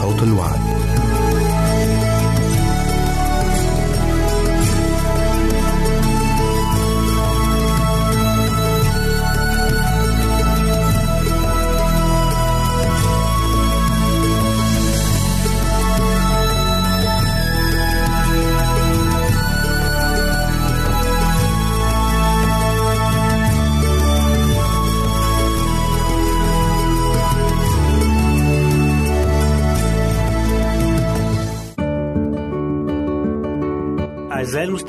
صوت الوعد.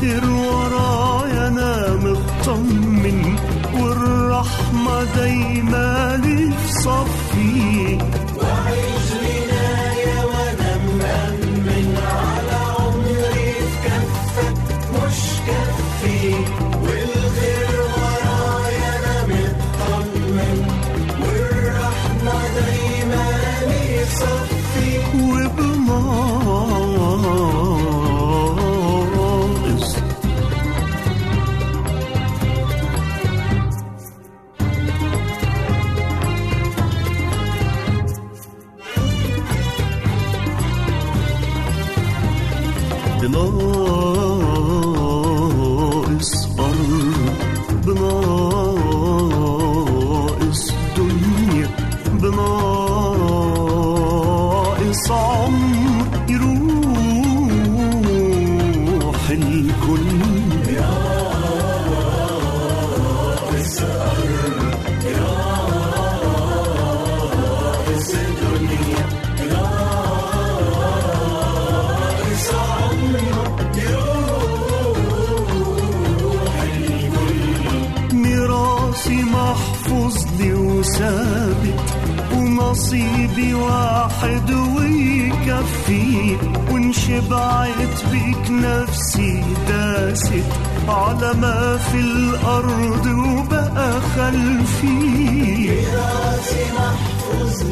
والخير لي وثابت ونصيبي واحد ويكفي وان شبعت بيك نفسي داست على ما في الأرض وبقى خلفي. وبناقص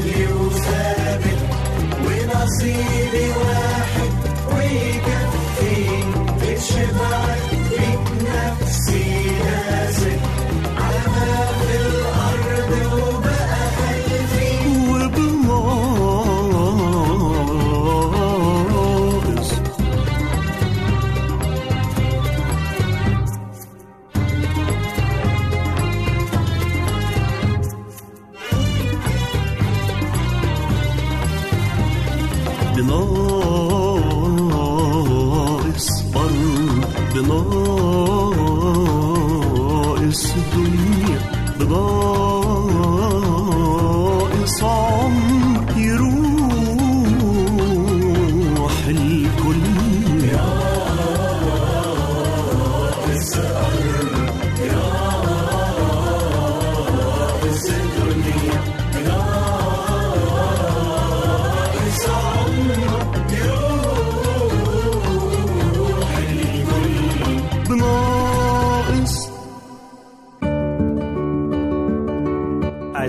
de novo.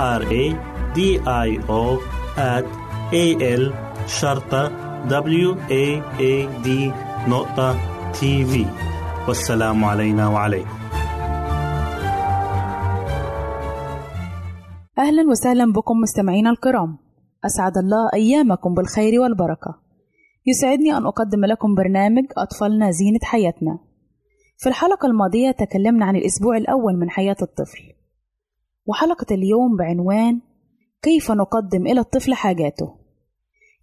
R A D I O A L شرطة W A A D نقطة تي في والسلام علينا وعليكم. أهلا وسهلا بكم مستمعينا الكرام. أسعد الله أيامكم بالخير والبركة. يسعدني أن أقدم لكم برنامج أطفالنا زينة حياتنا. في الحلقة الماضية تكلمنا عن الأسبوع الأول من حياة الطفل. وحلقة اليوم بعنوان كيف نقدم إلى الطفل حاجاته.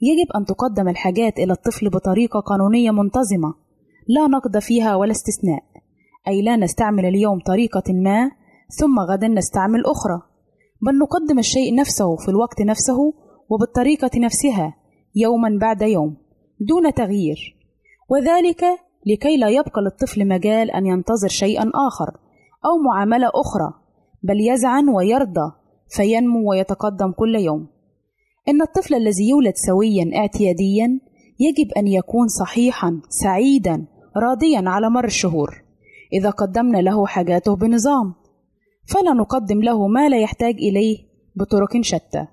يجب أن تقدم الحاجات إلى الطفل بطريقة قانونية منتظمة لا نقد فيها ولا استثناء أي لا نستعمل اليوم طريقة ما ثم غدا نستعمل أخرى. بل نقدم الشيء نفسه في الوقت نفسه وبالطريقة نفسها يوما بعد يوم دون تغيير. وذلك لكي لا يبقى للطفل مجال أن ينتظر شيئا آخر أو معاملة أخرى بل يزعن ويرضى فينمو ويتقدم كل يوم. إن الطفل الذي يولد سويا اعتياديا يجب أن يكون صحيحا سعيدا راضيا على مر الشهور. إذا قدمنا له حاجاته بنظام فلا نقدم له ما لا يحتاج إليه بطرق شتى.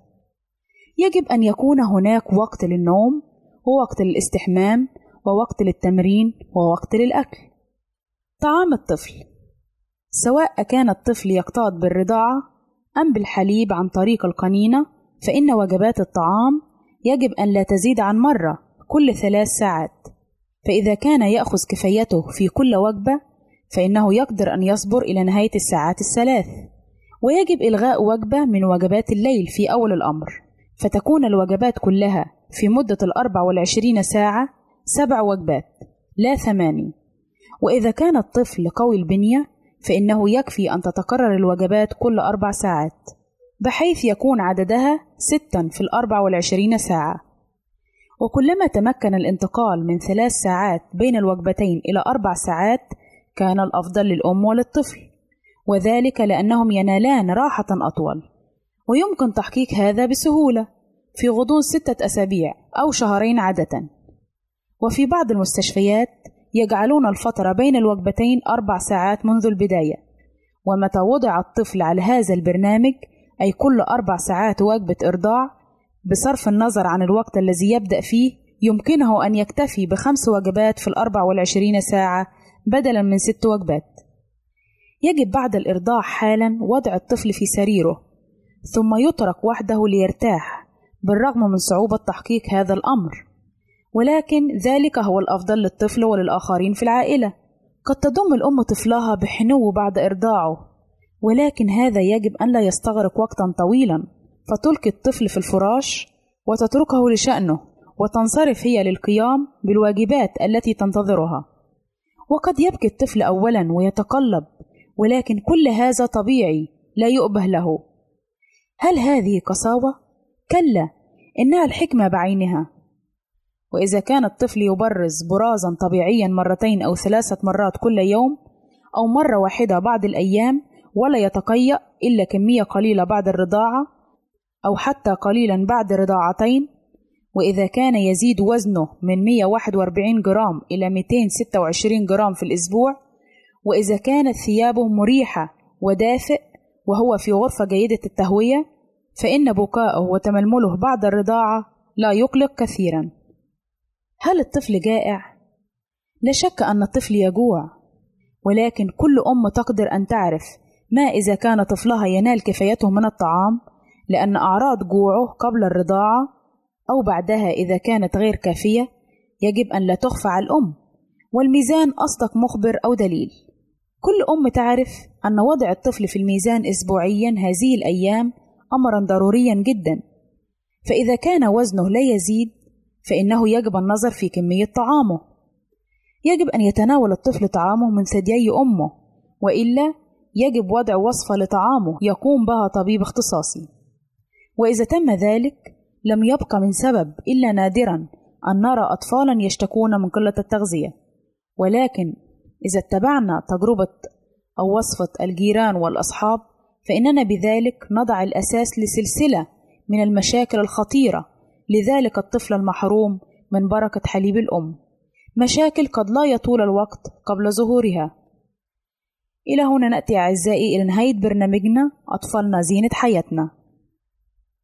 يجب أن يكون هناك وقت للنوم ووقت للاستحمام ووقت للتمرين ووقت للأكل. طعام الطفل. سواء كان الطفل يقتات بالرضاعة أم بالحليب عن طريق القنينة فإن وجبات الطعام يجب أن لا تزيد عن مرة كل ثلاث ساعات. فإذا كان يأخذ كفايته في كل وجبة فإنه يقدر أن يصبر إلى نهاية الساعات الثلاث. ويجب إلغاء وجبة من وجبات الليل في أول الأمر. فتكون الوجبات كلها في مدة الأربع والعشرين ساعة سبع وجبات لا ثماني وإذا كان الطفل قوي البنية فإنه يكفي أن تتكرر الوجبات كل أربع ساعات بحيث يكون عددها ستا في الأربع والعشرين ساعة. وكلما تمكن الانتقال من ثلاث ساعات بين الوجبتين إلى أربع ساعات كان الأفضل للأم وللطفل وذلك لأنهم ينالان راحة أطول. ويمكن تحقيق هذا بسهولة في غضون ستة أسابيع أو شهرين عادة. وفي بعض المستشفيات يجعلون الفترة بين الوجبتين أربع ساعات منذ البداية. ومتى وضع الطفل على هذا البرنامج أي كل أربع ساعات وجبة إرضاع بصرف النظر عن الوقت الذي يبدأ فيه يمكنه أن يكتفي بخمس وجبات في الأربع والعشرين ساعة بدلا من ست وجبات. يجب بعد الإرضاع حالا وضع الطفل في سريره ثم يترك وحده ليرتاح بالرغم من صعوبة تحقيق هذا الأمر. ولكن ذلك هو الأفضل للطفل وللآخرين في العائلة. قد تضم الأم طفلها بحنو بعد إرضاعه ولكن هذا يجب أن لا يستغرق وقتا طويلا. فتلقي الطفل في الفراش وتتركه لشأنه وتنصرف هي للقيام بالواجبات التي تنتظرها. وقد يبكي الطفل أولا ويتقلب ولكن كل هذا طبيعي لا يؤبه له. هل هذه قساوة؟ كلا إنها الحكمة بعينها. وإذا كان الطفل يبرز برازا طبيعيا مرتين أو ثلاثة مرات كل يوم أو مرة واحدة بعض الأيام ولا يتقيأ إلا كمية قليلة بعد الرضاعة أو حتى قليلا بعد رضاعتين وإذا كان يزيد وزنه من 141 جرام إلى 226 جرام في الأسبوع وإذا كانت ثيابه مريحة ودافئ وهو في غرفة جيدة التهوية فإن بكاءه وتململه بعد الرضاعة لا يقلق كثيرا. هل الطفل جائع؟ لا شك أن الطفل يجوع ولكن كل أم تقدر أن تعرف ما إذا كان طفلها ينال كفايته من الطعام لأن أعراض جوعه قبل الرضاعة أو بعدها إذا كانت غير كافية يجب أن لا تخفى على الأم والميزان أصدق مخبر أو دليل كل أم تعرف أن وضع الطفل في الميزان أسبوعيا هذه الأيام أمرا ضروريا جدا فإذا كان وزنه لا يزيد فإنه يجب النظر في كمية طعامه. يجب أن يتناول الطفل طعامه من ثديي أمه وإلا يجب وضع وصفة لطعامه يقوم بها طبيب اختصاصي. وإذا تم ذلك لم يبق من سبب إلا نادرا أن نرى أطفالا يشتكون من قلة التغذية. ولكن إذا اتبعنا تجربة أو وصفة الجيران والأصحاب فإننا بذلك نضع الأساس لسلسلة من المشاكل الخطيرة لذلك الطفل المحروم من بركة حليب الأم. مشاكل قد لا يطول الوقت قبل ظهورها. إلى هنا نأتي أعزائي إلى نهاية برنامجنا أطفالنا زينة حياتنا.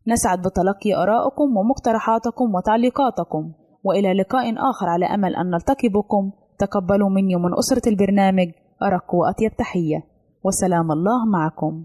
نسعد بتلقي آرائكم ومقترحاتكم وتعليقاتكم وإلى لقاء آخر على أمل أن نلتقي بكم تقبلوا مني ومن أسرة البرنامج أرق وأطيب تحية. وسلام الله معكم.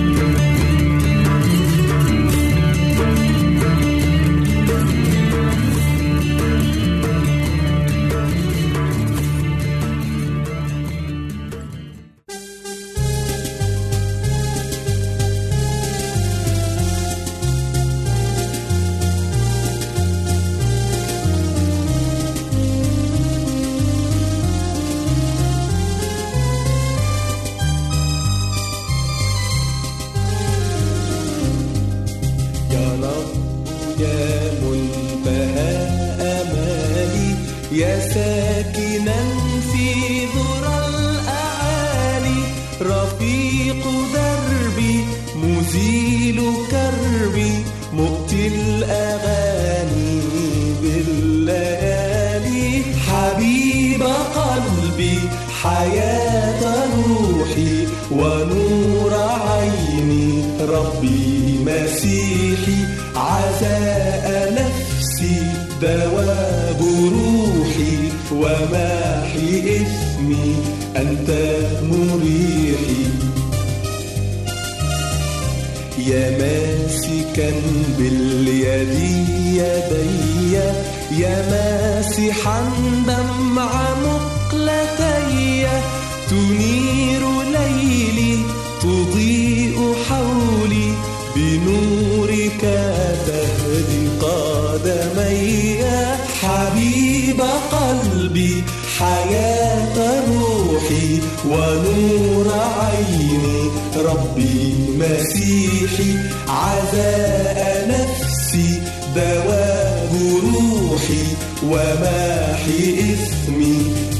مسيحي عزاء نفسي دواب روحي وماحي إثمي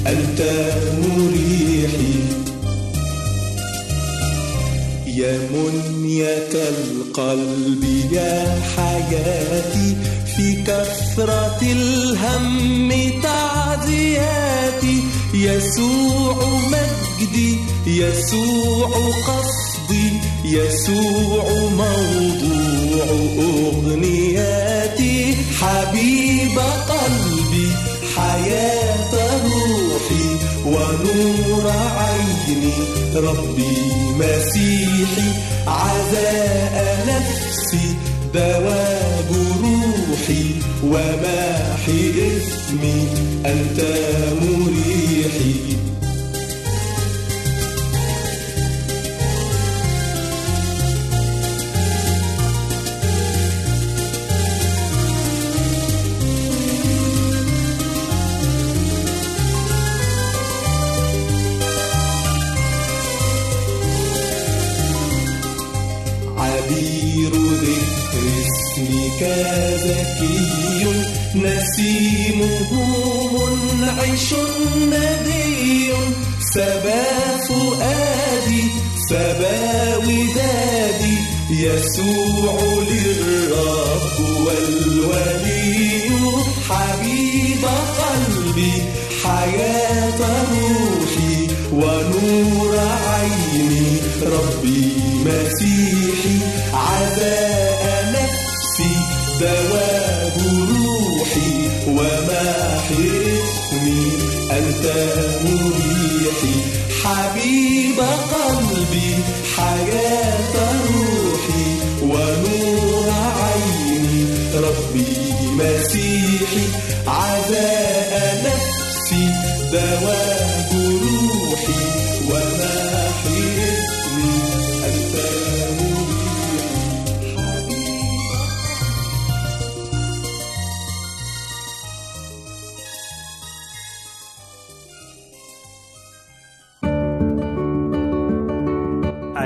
أنت مريحي يا منية القلب يا حياتي في كثرة الهم تعزياتي. يسوع مجدي يسوع قصدي يسوع موضوع أغنياتي حبيب قلبي حياة روحي ونور عيني ربي مسيحي عزاء نفسي دواب روحي وماحي إثمي أنت مريحي. زكي نسيمه منعش ندي سبا فؤادي سبا ودادي يسوع للرب والولي حبيب قلبي حياة روحي ونور عيني ربي مسيحي نفسي دواب روحي وماحي اسمي أنت مريحي. حبيب قلبي حياة روحي ونور عيني. ربي مسيحي عزاء نفسي دواب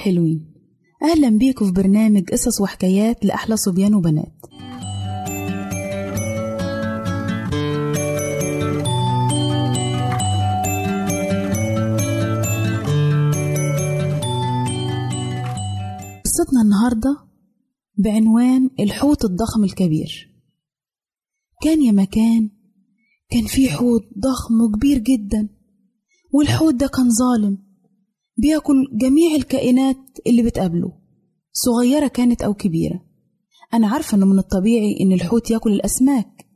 الحلوين. أهلا بيكم في برنامج قصص وحكايات لأحلى صبيان وبنات. قصتنا النهاردة بعنوان الحوت الضخم الكبير. كان يا مكان كان في حوت ضخم وكبير جدا والحوت ده كان ظالم. بيأكل جميع الكائنات اللي بتقابله صغيرة كانت أو كبيرة. أنا عارفة إنه من الطبيعي إن الحوت يأكل الأسماك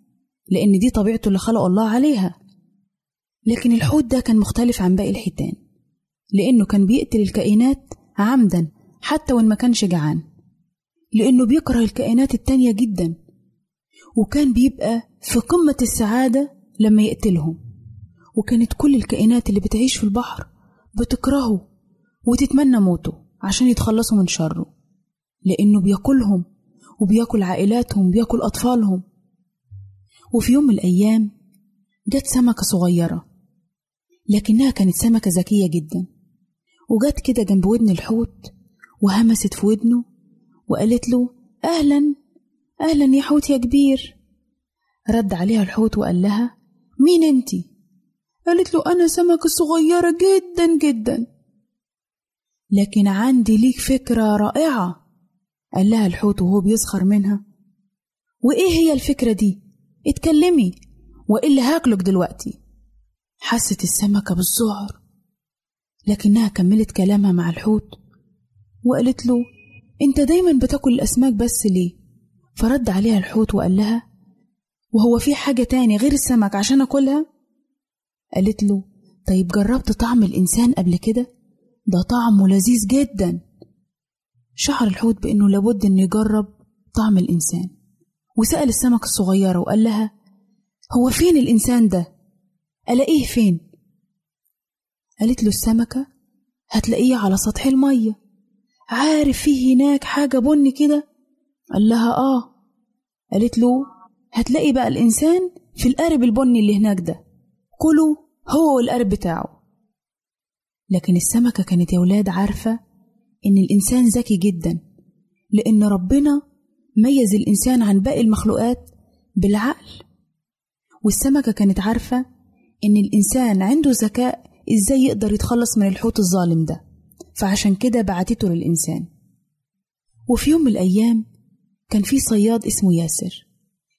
لأن دي طبيعته اللي خلق الله عليها. لكن الحوت ده كان مختلف عن باقي الحيتان لأنه كان بيقتل الكائنات عمدا حتى وإن ما كانش جعان. لأنه بيكره الكائنات التانية جدا وكان بيبقى في قمة السعادة لما يقتلهم. وكانت كل الكائنات اللي بتعيش في البحر بتكرهه. وتتمنى موته عشان يتخلصوا من شره لأنه بياكلهم وبياكل عائلاتهم بياكل أطفالهم. وفي يوم من الأيام جت سمكة صغيرة لكنها كانت سمكة ذكية جدا وجت كده جنب ودن الحوت وهمست في ودنه وقالت له أهلا أهلا يا حوت يا كبير. رد عليها الحوت وقال لها مين أنتي؟ قالت له أنا سمكة صغيرة جدا جدا. لكن عندي ليك فكرة رائعة قال لها الحوت وهو بيسخر منها وإيه هي الفكرة دي؟ اتكلمي وإلا هاكلك دلوقتي حست السمكة بالذعر لكنها كملت كلامها مع الحوت وقالت له أنت دايما بتاكل الأسماك بس ليه؟ فرد عليها الحوت وقال لها وهو في حاجة تاني غير السمك عشان أكلها؟ قالت له طيب جربت طعم الإنسان قبل كده؟ ده طعمه لذيذ جدا شعر الحوت بأنه لابد أنه يجرب طعم الإنسان وسأل السمكة الصغيرة وقال لها هو فين الإنسان ده؟ ألاقيه فين؟ قالت له السمكة هتلاقيه على سطح المية عارف فيه هناك حاجة بني كده؟ قال لها آه قالت له هتلاقي بقى الإنسان في القارب البني اللي هناك ده كله هو والقارب بتاعه لكن السمكة كانت يا ولاد عارفة إن الإنسان ذكي جدا لأن ربنا ميز الإنسان عن باقي المخلوقات بالعقل. والسمكة كانت عارفة إن الإنسان عنده ذكاء إزاي يقدر يتخلص من الحوت الظالم ده. فعشان كده بعتته للإنسان. وفي يوم من الأيام كان في صياد اسمه ياسر.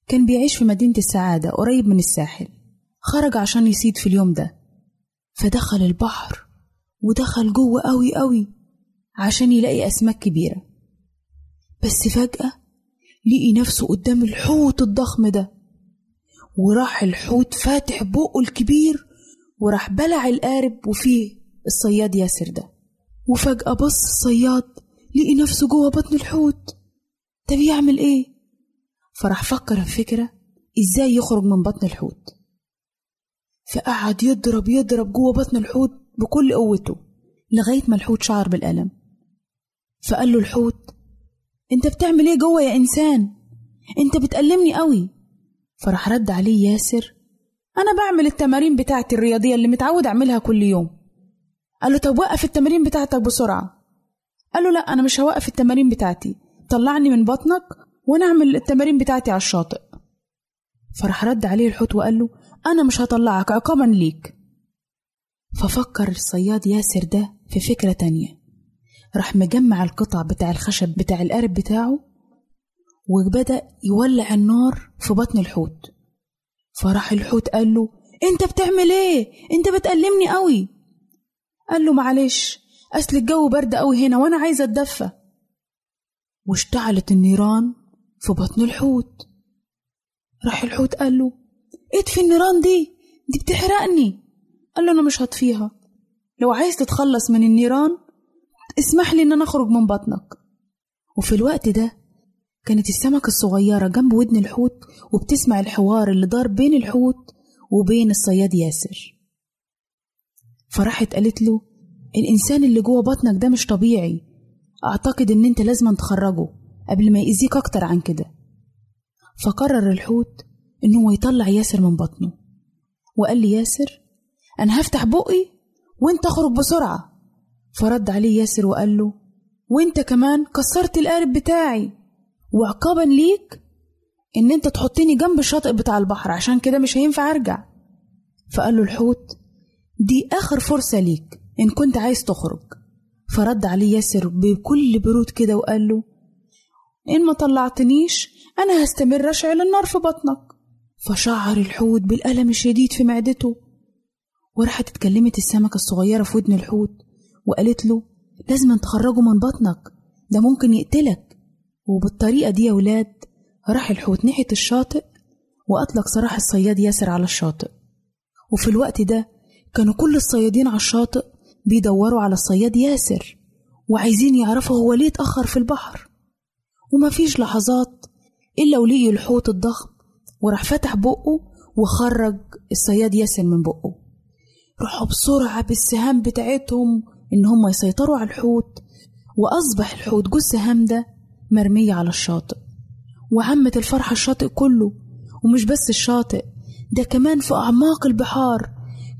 كان بيعيش في مدينة السعادة قريب من الساحل. خرج عشان يصيد في اليوم ده. فدخل البحر. ودخل جوه قوي قوي عشان يلاقي أسماك كبيرة. بس فجأة لقي نفسه قدام الحوت الضخم ده وراح الحوت فاتح بقه الكبير وراح بلع القارب وفيه الصياد ياسر ده. وفجأة بص الصياد لقي نفسه جوه بطن الحوت. ده بيعمل إيه؟ فراح فكر في فكرة إزاي يخرج من بطن الحوت. فقعد يضرب يضرب جوه بطن الحوت بكل قوته لغاية ما الحوت شعر بالألم. فقال له الحوت أنت بتعمل إيه جوه يا إنسان؟ أنت بتألمني قوي. فراح رد عليه ياسر أنا بعمل التمارين بتاعتي الرياضية اللي متعود أعملها كل يوم. قال له طب وقف التمارين بتاعتك بسرعة. قال له لا أنا مش هوقف التمارين بتاعتي. طلعني من بطنك وأنا أعمل التمارين بتاعتي على الشاطئ. فراح رد عليه الحوت وقال له أنا مش هطلعك عقابا ليك. ففكر الصياد ياسر ده في فكرة تانية. راح مجمع القطع بتاع الخشب بتاع القارب بتاعه وبدأ يولع النار في بطن الحوت. فراح الحوت قال له أنت بتعمل إيه؟ أنت بتألمني قوي. قال له معلش أصل الجو برد قوي هنا وأنا عايزه أتدفى. واشتعلت النيران في بطن الحوت. راح الحوت قال له اطفي النيران دي دي بتحرقني. قال له أنا مش هطفيها. لو عايز تتخلص من النيران اسمح لي إن أنا أخرج من بطنك. وفي الوقت ده كانت السمكة الصغيرة جنب ودن الحوت وبتسمع الحوار اللي دار بين الحوت وبين الصياد ياسر. فراحت قالت له الإنسان اللي جوه بطنك ده مش طبيعي. أعتقد إن أنت لازم تخرجه قبل ما يأذيك أكتر عن كده. فقرر الحوت إن هو يطلع ياسر من بطنه. وقال لي ياسر أنا هفتح بقي وأنت أخرج بسرعة. فرد عليه ياسر وقال له وأنت كمان كسرت القارب بتاعي. وعقابا ليك إن أنت تحطني جنب الشاطئ بتاع البحر عشان كده مش هينفع أرجع. فقال له الحوت دي آخر فرصة ليك إن كنت عايز تخرج. فرد عليه ياسر بكل برود كده وقال له إن ما طلعتنيش أنا هستمر أشعل النار في بطنك. فشعر الحوت بالألم الشديد في معدته. وراحت اتكلمت السمكة الصغيرة في ودن الحوت وقالت له لازم تخرجه من بطنك ده ممكن يقتلك. وبالطريقة دي يا ولاد راح الحوت ناحية الشاطئ وأطلق سراح الصياد ياسر على الشاطئ. وفي الوقت ده كانوا كل الصيادين على الشاطئ بيدوروا على الصياد ياسر وعايزين يعرفوا هو ليه اتأخر في البحر. ومفيش لحظات إلا ولقي الحوت الضخم وراح فتح بقه وخرج الصياد ياسر من بقه. راحوا بسرعة بالسهام بتاعتهم إن هم يسيطروا على الحوت وأصبح الحوت جوز سهام ده مرمية على الشاطئ. وعمت الفرحة الشاطئ كله ومش بس الشاطئ ده كمان في أعماق البحار.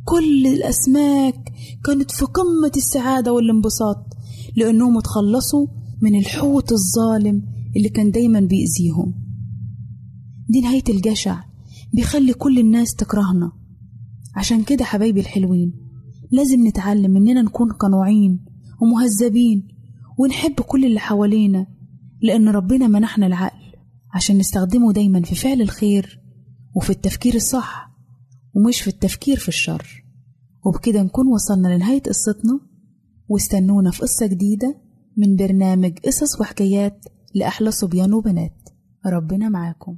كل الأسماك كانت في قمة السعادة والانبساط لأنهم اتخلصوا من الحوت الظالم اللي كان دايما بيأذيهم. دي نهاية الجشع بيخلي كل الناس تكرهنا. عشان كده حبايبي الحلوين لازم نتعلم إننا نكون قنوعين ومهذبين ونحب كل اللي حوالينا لأن ربنا منحنا العقل عشان نستخدمه دايما في فعل الخير وفي التفكير الصح ومش في التفكير في الشر. وبكده نكون وصلنا لنهاية قصتنا. واستنونا في قصة جديدة من برنامج قصص وحكايات لأحلى صبيان وبنات. ربنا معاكم.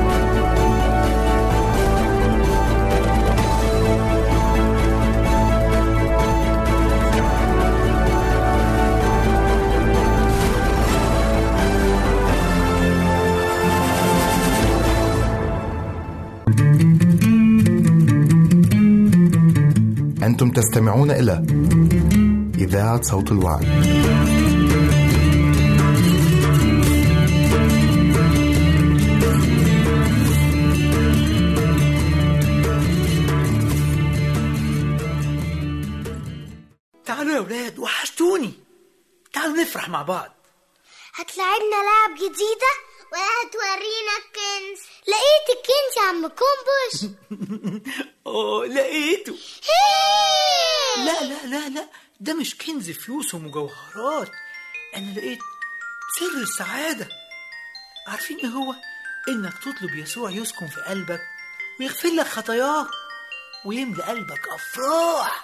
أنتم تستمعون إلى إذاعة صوت الوعي. تعالوا يا ولاد وحشتوني. تعالوا نفرح مع بعض. هتلعبنا لعب جديدة؟ ولا هتورينا الكنز لقيت الكنز يا عم كومبوش. أوه لقيته! لا لا لا لا ده مش كنز فلوس ومجوهرات. أنا لقيت سر السعادة. عارفين إيه هو؟ إنك تطلب يسوع يسكن في قلبك ويغفر لك خطاياك ويملى قلبك أفراح.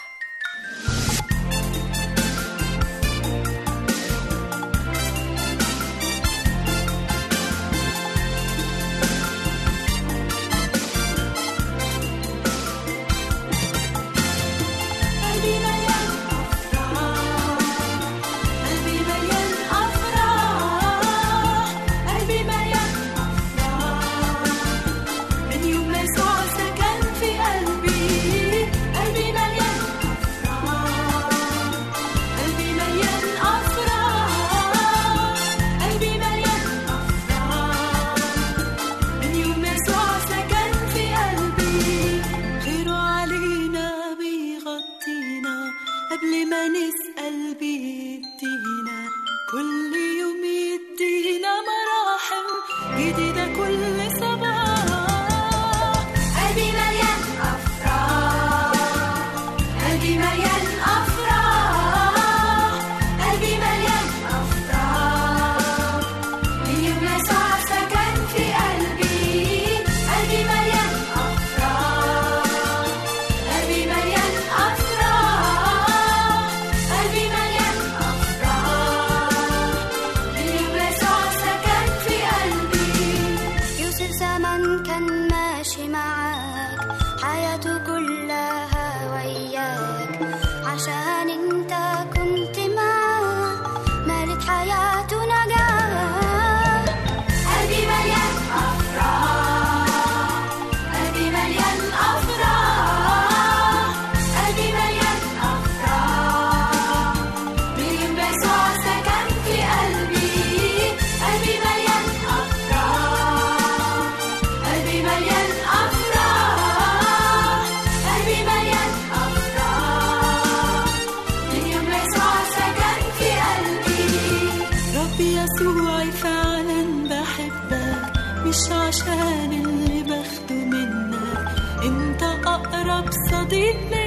مش عشان اللي باخده منك انت أقرب صديق ليا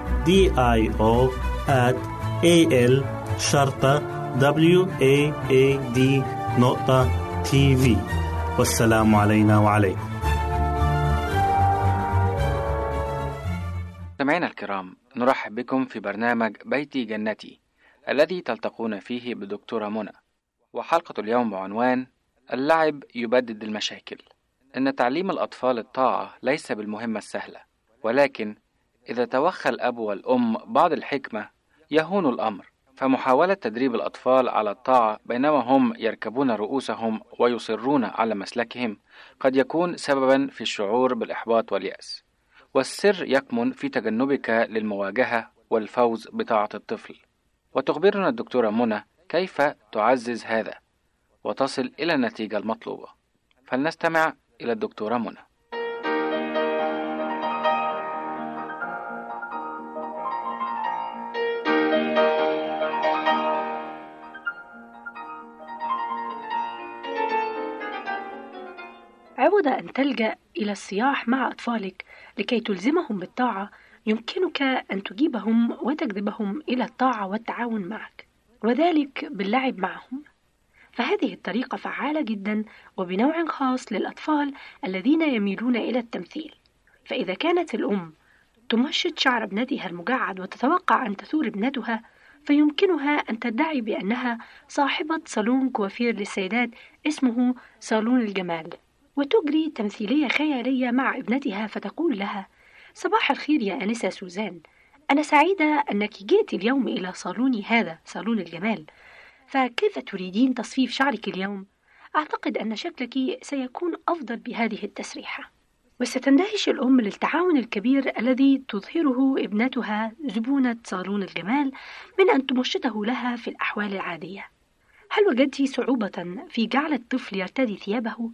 I O at A L شرطة W A A D نقطة تي في والسلام علينا وعليكم. مستمعينا الكرام نرحب بكم في برنامج بيتي جنتي الذي تلتقون فيه بدكتورة منى. وحلقة اليوم بعنوان اللعب يبدد المشاكل. إن تعليم الأطفال الطاعة ليس بالمهمة السهلة ولكن إذا توخى الأب والأم بعض الحكمة يهون الأمر. فمحاولة تدريب الأطفال على الطاعة بينما هم يركبون رؤوسهم ويصرون على مسلكهم قد يكون سببا في الشعور بالإحباط واليأس. والسر يكمن في تجنبك للمواجهة والفوز بطاعة الطفل. وتخبرنا الدكتورة منى كيف تعزز هذا وتصل إلى النتيجة المطلوبة. فلنستمع إلى الدكتورة منى. عوض أن تلجأ إلى الصياح مع أطفالك لكي تلزمهم بالطاعة. يمكنك أن تجيبهم وتجذبهم إلى الطاعة والتعاون معك وذلك باللعب معهم. فهذه الطريقة فعالة جدا وبنوع خاص للأطفال الذين يميلون إلى التمثيل. فإذا كانت الأم تمشط شعر ابنتها المجعد وتتوقع أن تثور ابنتها فيمكنها أن تدعي بأنها صاحبة صالون كوافير للسيدات اسمه صالون الجمال. وتجري تمثيلية خيالية مع ابنتها فتقول لها صباح الخير يا أنسة سوزان أنا سعيدة أنك جئت اليوم إلى صالوني هذا صالون الجمال فكيف تريدين تصفيف شعرك اليوم؟ أعتقد أن شكلك سيكون أفضل بهذه التسريحة وستندهش الأم للتعاون الكبير الذي تظهره ابنتها زبونة صالون الجمال من أن تمشطه لها في الأحوال العادية هل وجدت صعوبة في جعل الطفل يرتدي ثيابه؟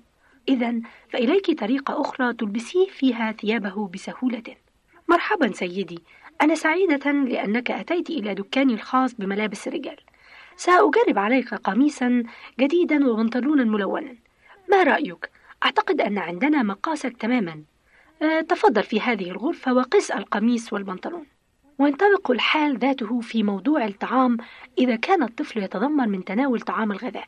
إذا فإليك طريقة أخرى تلبسيه فيها ثيابه بسهولة. مرحبا سيدي، أنا سعيدة لأنك أتيت إلى دكاني الخاص بملابس الرجال. سأجرب عليك قميصا جديدا وبنطلونا ملونا. ما رأيك؟ أعتقد أن عندنا مقاسك تماما. أه تفضل في هذه الغرفة وقس القميص والبنطلون. وينطبق الحال ذاته في موضوع الطعام إذا كان الطفل يتذمر من تناول طعام الغذاء.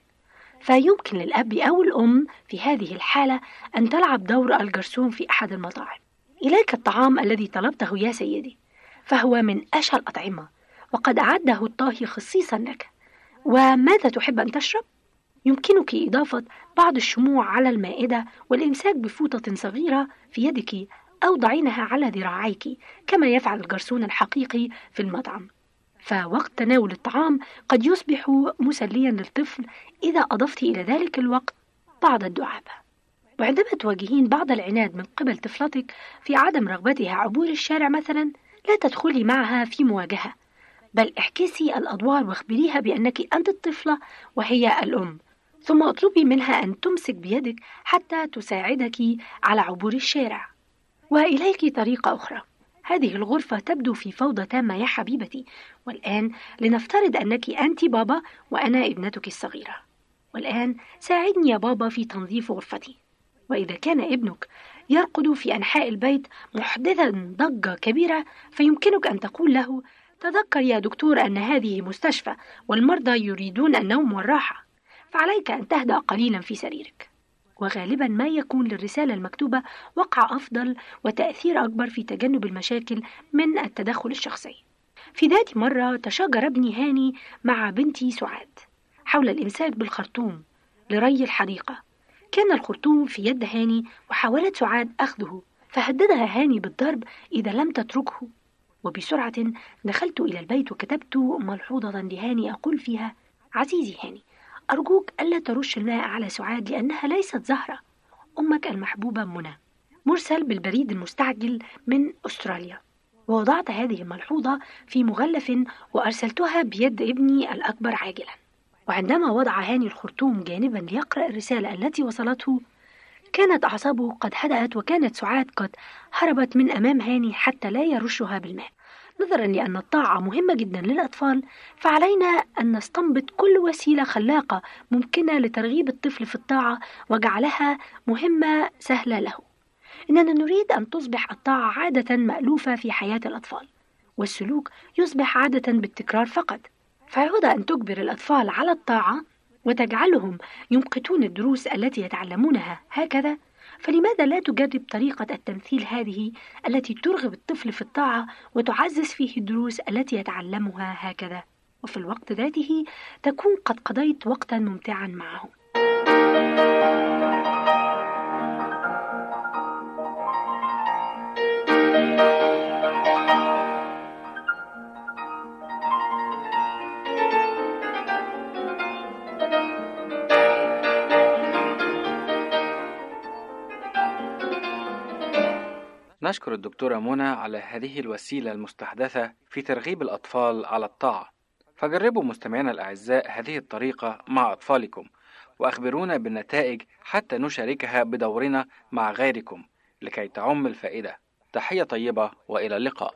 فيمكن للأب أو الأم في هذه الحالة أن تلعب دور الجرسون في أحد المطاعم. إليك الطعام الذي طلبته يا سيدي. فهو من أشهى الأطعمة وقد أعده الطاهي خصيصا لك وماذا تحب أن تشرب؟ يمكنك إضافة بعض الشموع على المائدة والإمساك بفوطة صغيرة في يدك أو ضعينها على ذراعيك كما يفعل الجرسون الحقيقي في المطعم فوقت تناول الطعام قد يصبح مسليا للطفل إذا أضفت إلى ذلك الوقت بعض الدعابة وعندما تواجهين بعض العناد من قبل طفلتك في عدم رغبتها عبور الشارع مثلا لا تدخلي معها في مواجهة. بل احكسي الأدوار واخبريها بأنك أنت الطفلة وهي الأم. ثم اطلبي منها أن تمسك بيدك حتى تساعدك على عبور الشارع. وإليك طريقة أخرى. هذه الغرفة تبدو في فوضى تامة يا حبيبتي. والآن لنفترض أنك أنت بابا وأنا ابنتك الصغيرة. والآن ساعدني يا بابا في تنظيف غرفتي. وإذا كان ابنك يرقد في أنحاء البيت محدثا ضجة كبيرة فيمكنك أن تقول له تذكر يا دكتور أن هذه مستشفى والمرضى يريدون النوم والراحة فعليك أن تهدأ قليلا في سريرك. وغالبا ما يكون للرسالة المكتوبة وقع أفضل وتأثير أكبر في تجنب المشاكل من التدخل الشخصي. في ذات مرة تشاجر ابني هاني مع بنتي سعاد حول الإمساك بالخرطوم لري الحديقة. كان الخرطوم في يد هاني وحاولت سعاد أخذه فهددها هاني بالضرب إذا لم تتركه. وبسرعة دخلت إلى البيت وكتبت ملحوظة لهاني أقول فيها عزيزي هاني أرجوك ألا ترش الماء على سعاد لأنها ليست زهرة. أمك المحبوبة منى مرسل بالبريد المستعجل من أستراليا. ووضعت هذه الملحوظة في مغلف وأرسلتها بيد ابني الأكبر عاجلا. وعندما وضع هاني الخرطوم جانبا ليقرأ الرسالة التي وصلته كانت أعصابه قد هدأت وكانت سعاد قد هربت من أمام هاني حتى لا يرشها بالماء. نظرا لأن الطاعة مهمة جدا للأطفال فعلينا أن نستنبط كل وسيلة خلاقة ممكنة لترغيب الطفل في الطاعة وجعلها مهمة سهلة له. إننا نريد أن تصبح الطاعة عادة مألوفة في حياة الأطفال والسلوك يصبح عادة بالتكرار فقط. فعود أن تجبر الأطفال على الطاعة وتجعلهم يمقتون الدروس التي يتعلمونها. هكذا فلماذا لا تجرب طريقة التمثيل هذه التي ترغب الطفل في الطاعة وتعزز فيه الدروس التي يتعلمها هكذا؟ وفي الوقت ذاته تكون قد قضيت وقتا ممتعا معه نشكر الدكتورة منى على هذه الوسيلة المستحدثة في ترغيب الأطفال على الطاعة. فجربوا مستمعينا الأعزاء هذه الطريقة مع أطفالكم وأخبرونا بالنتائج حتى نشاركها بدورنا مع غيركم لكي تعم الفائدة. تحية طيبة وإلى اللقاء.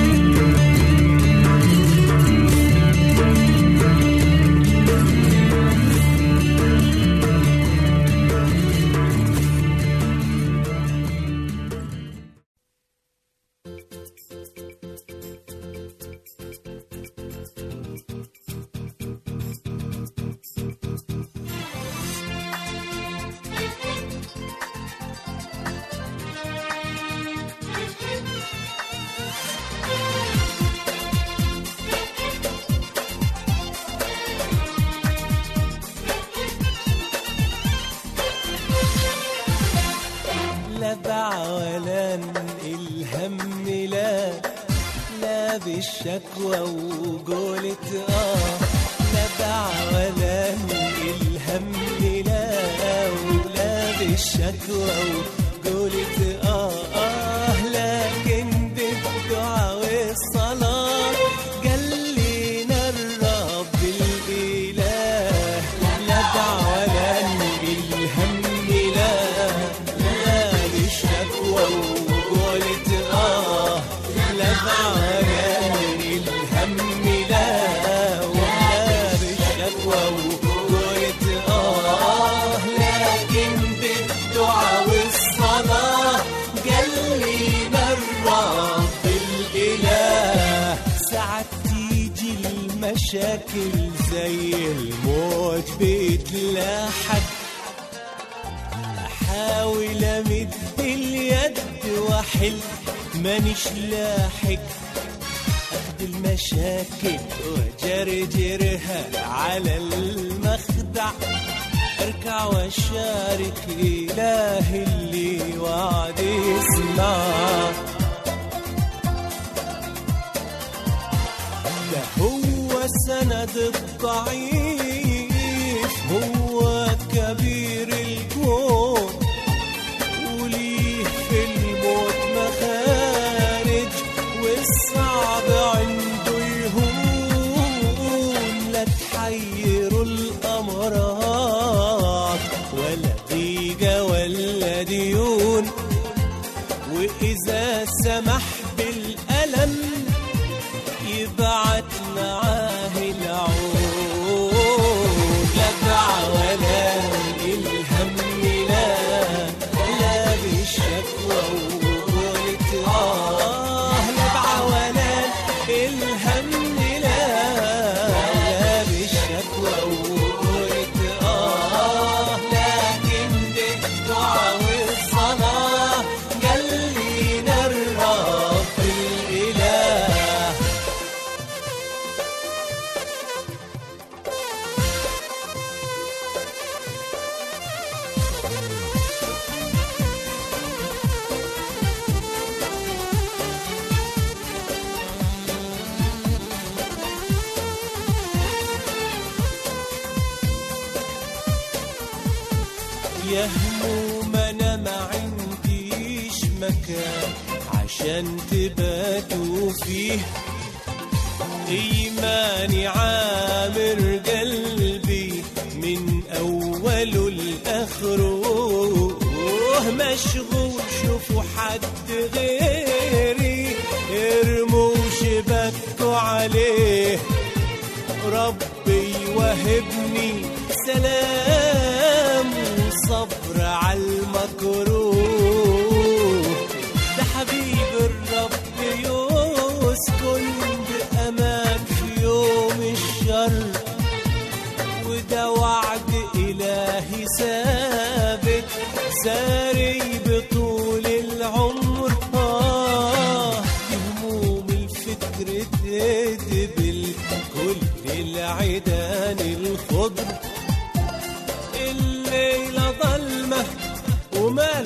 حل مانيش لاحق. أخد المشاكل وجرجرها على المخدع. أركع وشارك إله اللي وعد يسمع. ده هو سند الضعيف هو كبير الكون. عشان تباتوا فيه. إيماني عامر قلبي من أوله لآخره مشغول شوفوا حد غيري. ارموا شبكوا عليه. ربي وهبني سلام. وصبر على المكروه. ساري بطول العمر. آه هموم الفكر تدبل كل العيدان الخضر. الليلة ظلمة ومال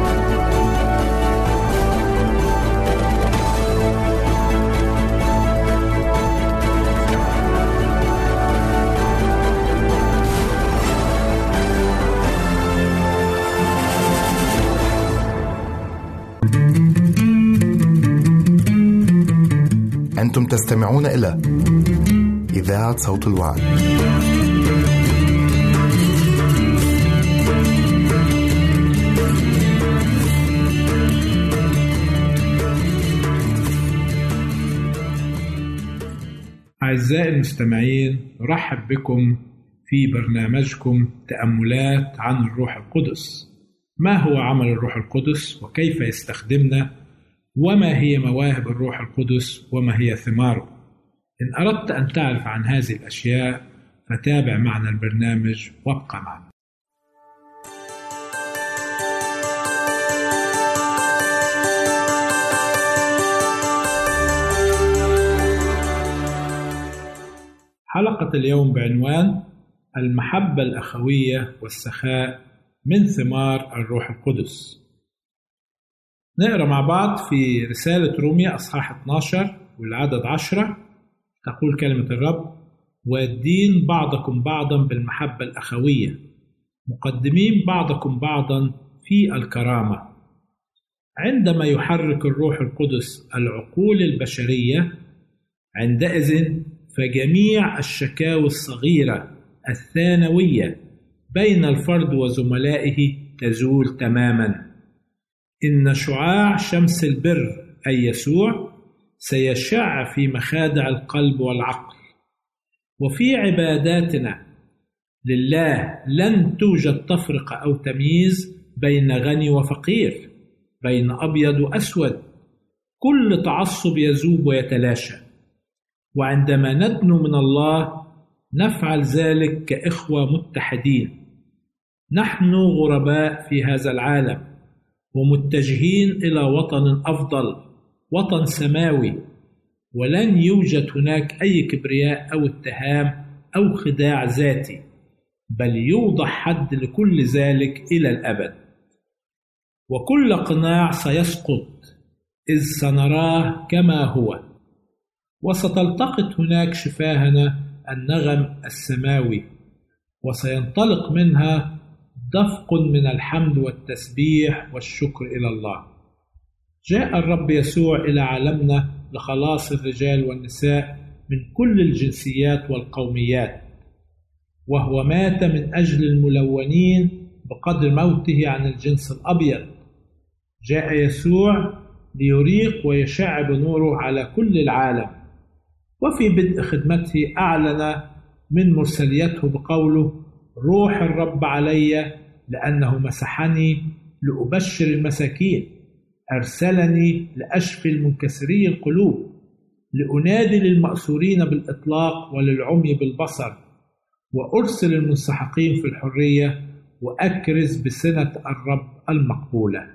أنتم تستمعون إلى إذاعة صوت الوعد. أعزائي المستمعين نرحب بكم في برنامجكم تأملات عن الروح القدس. ما هو عمل الروح القدس وكيف يستخدمنا وما هي مواهب الروح القدس وما هي ثماره إن أردت أن تعرف عن هذه الأشياء فتابع معنا البرنامج وابقى معنا. حلقة اليوم بعنوان المحبة الأخوية والسخاء من ثمار الروح القدس. نقرأ مع بعض في رسالة روميا أصحاح 12 والعدد 10 تقول كلمة الرب والدين بعضكم بعضا بالمحبة الأخوية مقدمين بعضكم بعضا في الكرامة. عندما يحرك الروح القدس العقول البشرية عندئذ فجميع الشكاوى الصغيرة الثانوية بين الفرد وزملائه تزول تماماً. إن شعاع شمس البر أي يسوع سيشع في مخادع القلب والعقل. وفي عباداتنا لله لن توجد تفرقة أو تمييز بين غني وفقير بين أبيض وأسود. كل تعصب يذوب ويتلاشى. وعندما ندنو من الله نفعل ذلك كإخوة متحدين. نحن غرباء في هذا العالم. ومتجهين إلى وطن أفضل وطن سماوي. ولن يوجد هناك أي كبرياء أو اتهام أو خداع ذاتي بل يوضح حد لكل ذلك إلى الأبد. وكل قناع سيسقط إذ سنراه كما هو. وستلتقط هناك شفاهنا النغم السماوي وسينطلق منها دفق من الحمد والتسبيح والشكر إلى الله. جاء الرب يسوع إلى عالمنا لخلاص الرجال والنساء من كل الجنسيات والقوميات، وهو مات من أجل الملونين بقدر موته عن الجنس الأبيض. جاء يسوع ليريق ويشع بنوره على كل العالم. وفي بدء خدمته أعلن من مرسليته بقوله: روح الرب علي لأنه مسحني لأبشر المساكين أرسلني لأشفي المنكسري القلوب لأنادي للمأسورين بالإطلاق وللعمي بالبصر وأرسل المنسحقين في الحرية وأكرز بسنة الرب المقبولة.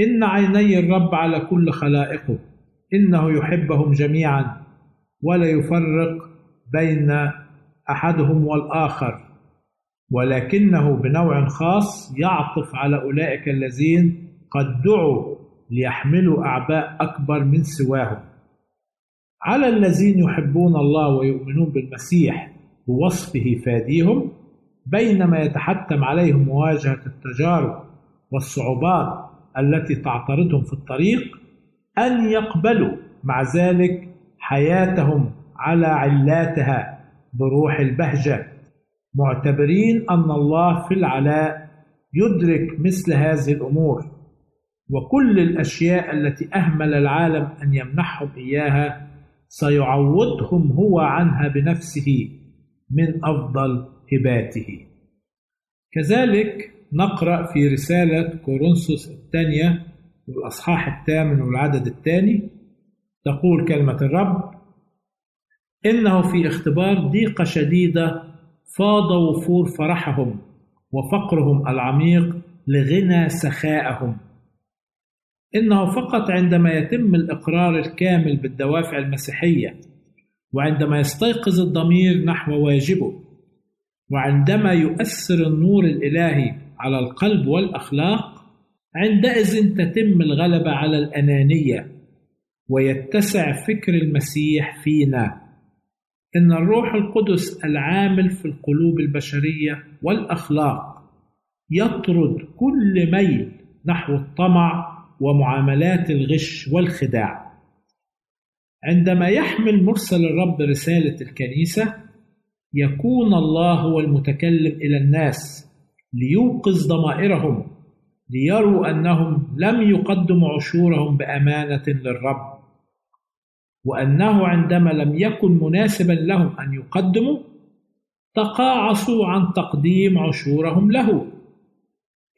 إن عيني الرب على كل خلائقه إنه يحبهم جميعا ولا يفرق بين أحدهم والآخر. ولكنه بنوع خاص يعطف على أولئك الذين قد دعوا ليحملوا أعباء أكبر من سواهم. على الذين يحبون الله ويؤمنون بالمسيح بوصفه فاديهم بينما يتحتم عليهم مواجهة التجارب والصعوبات التي تعترضهم في الطريق أن يقبلوا مع ذلك حياتهم على علاتها بروح البهجة. معتبرين أن الله في العلاء يدرك مثل هذه الأمور وكل الأشياء التي أهمل العالم أن يمنحهم إياها سيعوضهم هو عنها بنفسه من أفضل هباته. كذلك نقرأ في رسالة كورنثوس الثانية والأصحاح الثامن والعدد الثاني تقول كلمة الرب إنه في اختبار ضيقة شديدة فاض وفور فرحهم وفقرهم العميق لغنى سخائهم إنه فقط عندما يتم الإقرار الكامل بالدوافع المسيحية وعندما يستيقظ الضمير نحو واجبه وعندما يؤثر النور الإلهي على القلب والأخلاق عندئذ تتم الغلبة على الأنانية ويتسع فكر المسيح فينا. إن الروح القدس العامل في القلوب البشرية والأخلاق يطرد كل ميل نحو الطمع ومعاملات الغش والخداع. عندما يحمل مرسل الرب رسالة الكنيسة يكون الله هو المتكلم إلى الناس ليوقظ ضمائرهم ليروا أنهم لم يقدموا عشورهم بأمانة للرب. وأنه عندما لم يكن مناسبا لهم أن يقدموا تقاعسوا عن تقديم عشورهم له.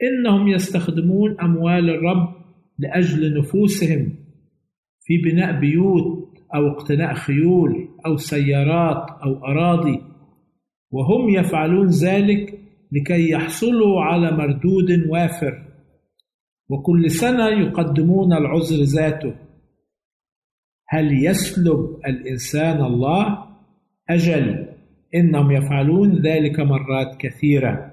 إنهم يستخدمون أموال الرب لأجل نفوسهم في بناء بيوت أو اقتناء خيول أو سيارات أو أراضي. وهم يفعلون ذلك لكي يحصلوا على مردود وافر. وكل سنة يقدمون العذر ذاته. هل يسلب الإنسان الله؟ أجل إنهم يفعلون ذلك مرات كثيرة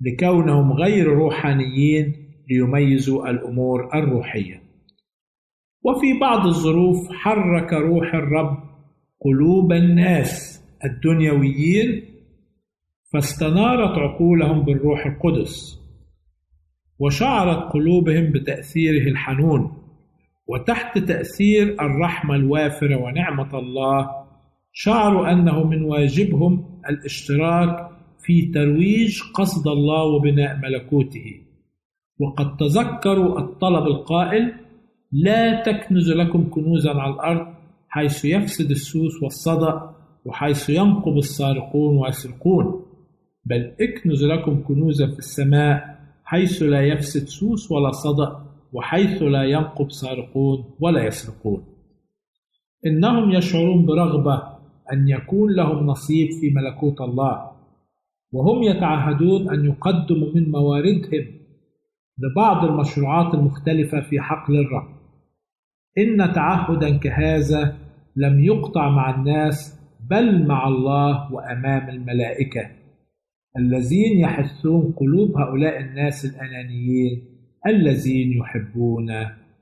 لكونهم غير روحانيين ليميزوا الأمور الروحية وفي بعض الظروف حرك روح الرب قلوب الناس الدنيويين فاستنارت عقولهم بالروح القدس وشعرت قلوبهم بتأثيره الحنون وتحت تأثير الرحمة الوافرة ونعمة الله شعروا أنه من واجبهم الاشتراك في ترويج قصد الله وبناء ملكوته. وقد تذكروا الطلب القائل لا تكنز لكم كنوزا على الأرض حيث يفسد السوس والصدأ وحيث ينقب السارقون ويسرقون بل اكنز لكم كنوزا في السماء حيث لا يفسد سوس ولا صدأ وحيث لا ينقب سارقون ولا يسرقون. إنهم يشعرون برغبة أن يكون لهم نصيب في ملكوت الله وهم يتعهدون أن يقدموا من مواردهم لبعض المشروعات المختلفة في حقل الرب. إن تعهدا كهذا لم يقطع مع الناس بل مع الله وأمام الملائكة الذين يحثون قلوب هؤلاء الناس الأنانيين الذين يحبون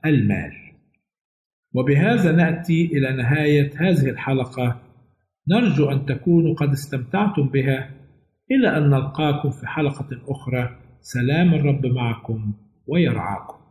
المال. وبهذا نأتي إلى نهاية هذه الحلقة. نرجو أن تكونوا قد استمتعتم بها. إلى أن نلقاكم في حلقة أخرى. سلام الرب معكم ويرعاكم.